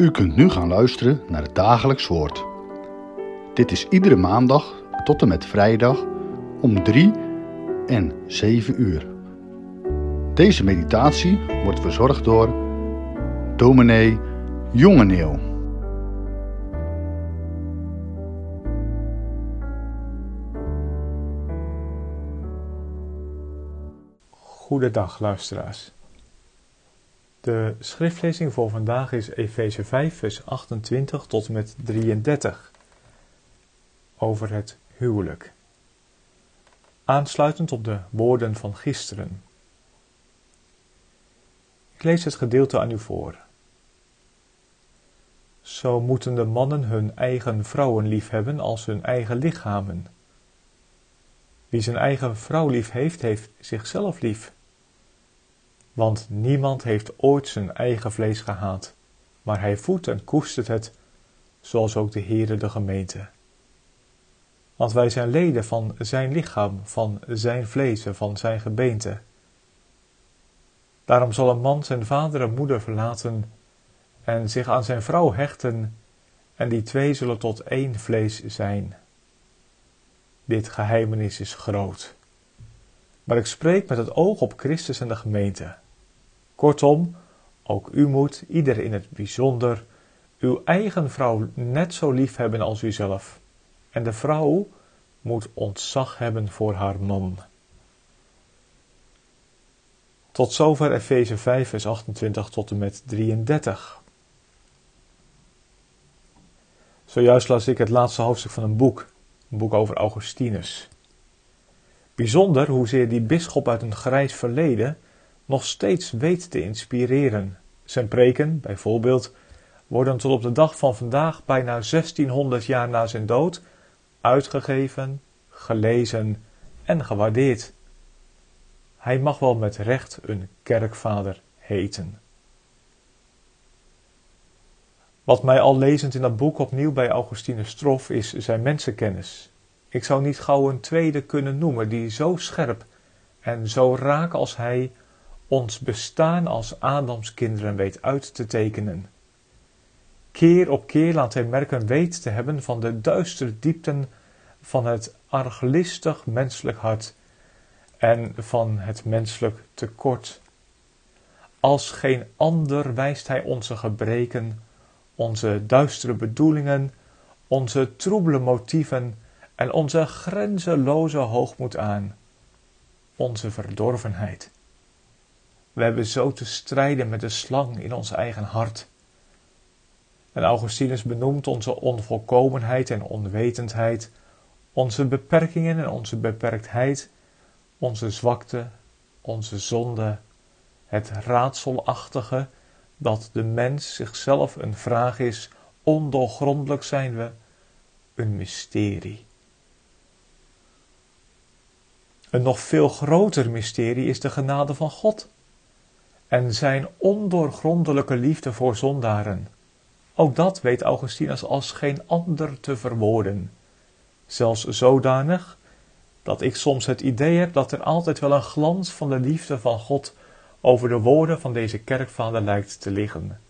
U kunt nu gaan luisteren naar het dagelijks woord. Dit is iedere maandag tot en met vrijdag om 3 en 7 uur. Deze meditatie wordt verzorgd door dominee Jongeneel. Goedendag luisteraars. De schriftlezing voor vandaag is Efeze 5, vers 28 tot en met 33 over het huwelijk. Aansluitend op de woorden van gisteren. Ik lees het gedeelte aan u voor. Zo moeten de mannen hun eigen vrouwen liefhebben als hun eigen lichamen. Wie zijn eigen vrouw lief heeft, heeft zichzelf lief. Want niemand heeft ooit zijn eigen vlees gehaat, maar hij voedt en koestert het, zoals ook de Heere de gemeente. Want wij zijn leden van zijn lichaam, van zijn vlees en van zijn gebeente. Daarom zal een man zijn vader en moeder verlaten en zich aan zijn vrouw hechten, en die twee zullen tot één vlees zijn. Dit geheimenis is groot. Maar ik spreek met het oog op Christus en de gemeente. Kortom, ook u moet, ieder in het bijzonder, uw eigen vrouw net zo lief hebben als uzelf. En de vrouw moet ontzag hebben voor haar man. Tot zover Efeze 5, vers 28 tot en met 33. Zojuist las ik het laatste hoofdstuk van een boek, een boek over Augustinus. Bijzonder hoezeer die bisschop uit een grijs verleden nog steeds weet te inspireren. Zijn preken, bijvoorbeeld, worden tot op de dag van vandaag, bijna 1600 jaar na zijn dood, uitgegeven, gelezen en gewaardeerd. Hij mag wel met recht een kerkvader heten. Wat mij al lezend in dat boek opnieuw bij Augustinus trof, is zijn mensenkennis. Ik zou niet gauw een tweede kunnen noemen die zo scherp en zo raak als hij ons bestaan als Adams kinderen weet uit te tekenen. Keer op keer laat hij merken weet te hebben van de duistere diepten van het arglistig menselijk hart en van het menselijk tekort. Als geen ander wijst hij onze gebreken, onze duistere bedoelingen, onze troebele motieven en onze grenzeloze hoogmoed aan, onze verdorvenheid. We hebben zo te strijden met de slang in ons eigen hart. En Augustinus benoemt onze onvolkomenheid en onwetendheid, onze beperkingen en onze beperktheid, onze zwakte, onze zonde, het raadselachtige dat de mens zichzelf een vraag is, ondoorgrondelijk zijn we, een mysterie. Een nog veel groter mysterie is de genade van God en zijn ondoorgrondelijke liefde voor zondaren. Ook dat weet Augustinus als geen ander te verwoorden. Zelfs zodanig dat ik soms het idee heb dat er altijd wel een glans van de liefde van God over de woorden van deze kerkvader lijkt te liggen.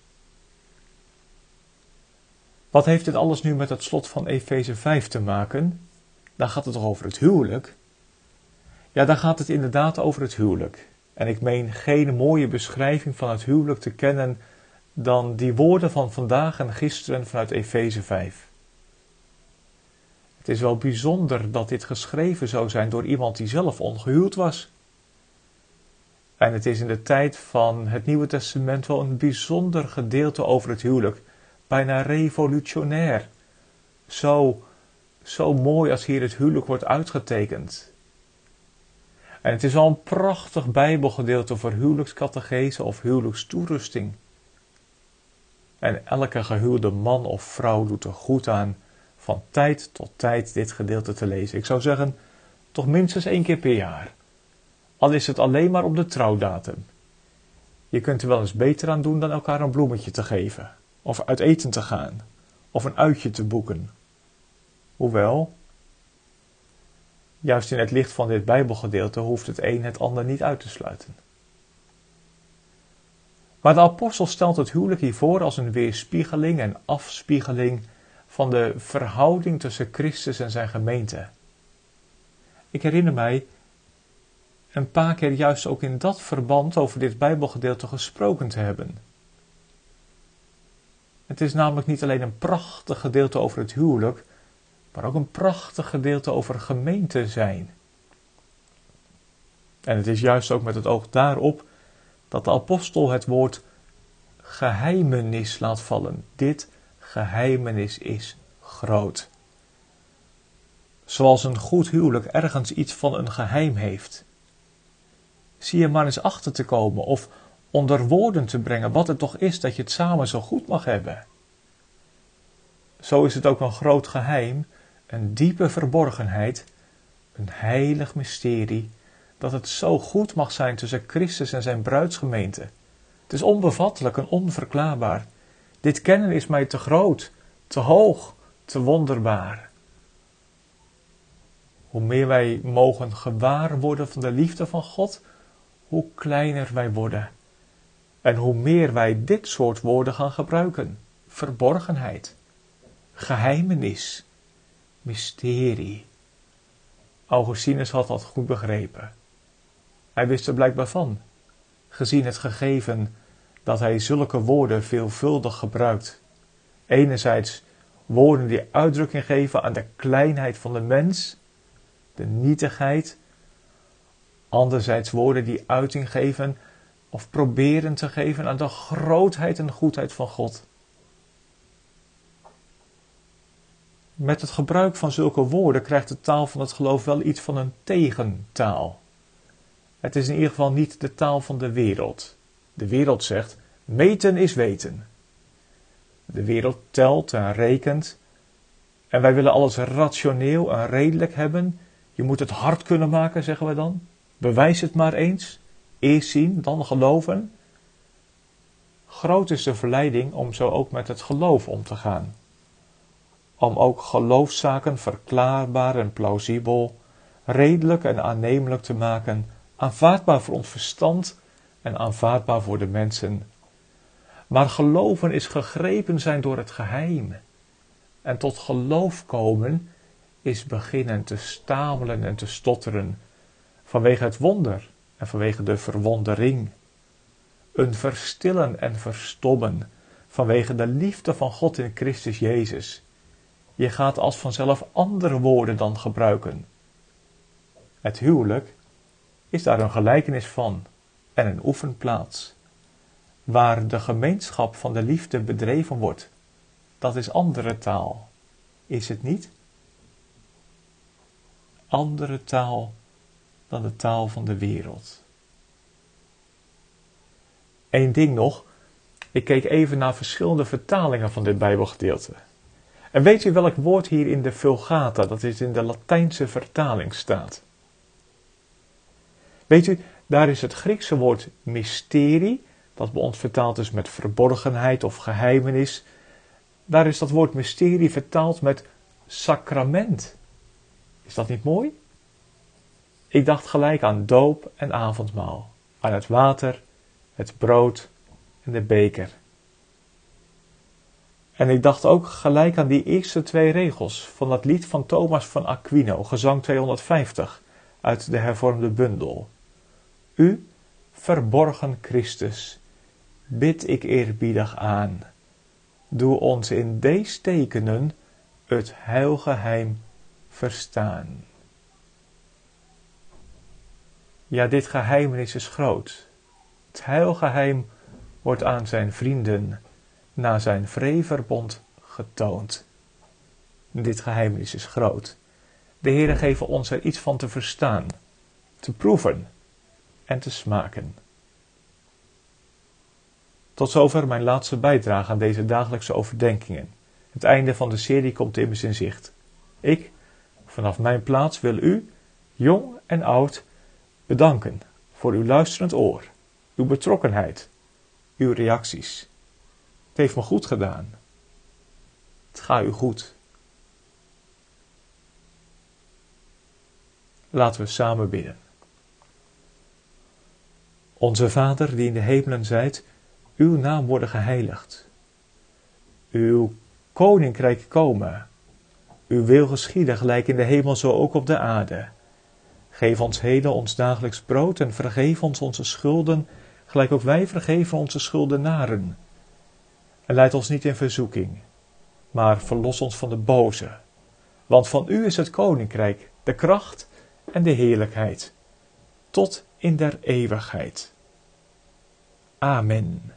Wat heeft dit alles nu met het slot van Efeze 5 te maken? Dan gaat het toch over het huwelijk? Ja, dan gaat het inderdaad over het huwelijk. En ik meen geen mooie beschrijving van het huwelijk te kennen dan die woorden van vandaag en gisteren vanuit Efeze 5. Het is wel bijzonder dat dit geschreven zou zijn door iemand die zelf ongehuwd was. En het is in de tijd van het Nieuwe Testament wel een bijzonder gedeelte over het huwelijk, bijna revolutionair. Zo, zo mooi als hier het huwelijk wordt uitgetekend. En het is al een prachtig Bijbelgedeelte voor huwelijkskatechese of huwelijkstoerusting. En elke gehuwde man of vrouw doet er goed aan van tijd tot tijd dit gedeelte te lezen. Ik zou zeggen, toch minstens één keer per jaar. Al is het alleen maar op de trouwdatum. Je kunt er wel eens beter aan doen dan elkaar een bloemetje te geven, of uit eten te gaan, of een uitje te boeken. Hoewel, Juist in het licht van dit Bijbelgedeelte hoeft het een het ander niet uit te sluiten. Maar de apostel stelt het huwelijk hiervoor als een weerspiegeling en afspiegeling van de verhouding tussen Christus en zijn gemeente. Ik herinner mij een paar keer juist ook in dat verband over dit Bijbelgedeelte gesproken te hebben. Het is namelijk niet alleen een prachtig gedeelte over het huwelijk, maar ook een prachtig gedeelte over gemeente zijn. En het is juist ook met het oog daarop dat de apostel het woord geheimenis laat vallen. Dit geheimenis is groot. Zoals een goed huwelijk ergens iets van een geheim heeft. Zie je maar eens achter te komen of onder woorden te brengen wat het toch is dat je het samen zo goed mag hebben. Zo is het ook een groot geheim, een diepe verborgenheid, een heilig mysterie, dat het zo goed mag zijn tussen Christus en zijn bruidsgemeente. Het is onbevattelijk en onverklaarbaar. Dit kennen is mij te groot, te hoog, te wonderbaar. Hoe meer wij mogen gewaar worden van de liefde van God, hoe kleiner wij worden. En hoe meer wij dit soort woorden gaan gebruiken: verborgenheid, geheimenis, mysterie. Augustinus had dat goed begrepen. Hij wist er blijkbaar van, gezien het gegeven dat hij zulke woorden veelvuldig gebruikt. Enerzijds woorden die uitdrukking geven aan de kleinheid van de mens, de nietigheid. Anderzijds woorden die uiting geven of proberen te geven aan de grootheid en goedheid van God. Met het gebruik van zulke woorden krijgt de taal van het geloof wel iets van een tegentaal. Het is in ieder geval niet de taal van de wereld. De wereld zegt: meten is weten. De wereld telt en rekent. En wij willen alles rationeel en redelijk hebben. Je moet het hard kunnen maken, zeggen we dan. Bewijs het maar eens. Eerst zien, dan geloven. Groot is de verleiding om zo ook met het geloof om te gaan. Om ook geloofszaken verklaarbaar en plausibel, redelijk en aannemelijk te maken, aanvaardbaar voor ons verstand en aanvaardbaar voor de mensen. Maar geloven is gegrepen zijn door het geheim. En tot geloof komen is beginnen te stamelen en te stotteren vanwege het wonder en vanwege de verwondering. Een verstillen en verstommen vanwege de liefde van God in Christus Jezus. Je gaat als vanzelf andere woorden dan gebruiken. Het huwelijk is daar een gelijkenis van en een oefenplaats. Waar de gemeenschap van de liefde bedreven wordt, dat is andere taal, is het niet? Andere taal dan de taal van de wereld. Eén ding nog, ik keek even naar verschillende vertalingen van dit Bijbelgedeelte. En weet u welk woord hier in de Vulgata, dat is in de Latijnse vertaling, staat? Weet u, daar is het Griekse woord mysterie, dat bij ons vertaald is met verborgenheid of geheimenis. Daar is dat woord mysterie vertaald met sacrament. Is dat niet mooi? Ik dacht gelijk aan doop en avondmaal, aan het water, het brood en de beker. En ik dacht ook gelijk aan die eerste twee regels van dat lied van Thomas van Aquino, gezang 250, uit de hervormde bundel. U, verborgen Christus, bid ik eerbiedig aan. Doe ons in deze tekenen het heilgeheim verstaan. Ja, dit geheimenis is groot. Het heilgeheim wordt aan zijn vrienden na zijn vreverbond getoond. Dit geheimenis is groot. De Heere geeft ons er iets van te verstaan, te proeven en te smaken. Tot zover mijn laatste bijdrage aan deze dagelijkse overdenkingen. Het einde van de serie komt immers in zicht. Ik, vanaf mijn plaats, wil u, jong en oud, bedanken voor uw luisterend oor, uw betrokkenheid, uw reacties. Heeft me goed gedaan. Het gaat u goed. Laten we samen bidden. Onze Vader die in de hemelen zijt, uw naam worden geheiligd. Uw koninkrijk komen. Uw wil geschieden gelijk in de hemel zo ook op de aarde. Geef ons heden ons dagelijks brood en vergeef ons onze schulden, gelijk ook wij vergeven onze schuldenaren. En leid ons niet in verzoeking, maar verlos ons van de boze. Want van u is het koninkrijk, de kracht en de heerlijkheid, tot in der eeuwigheid. Amen.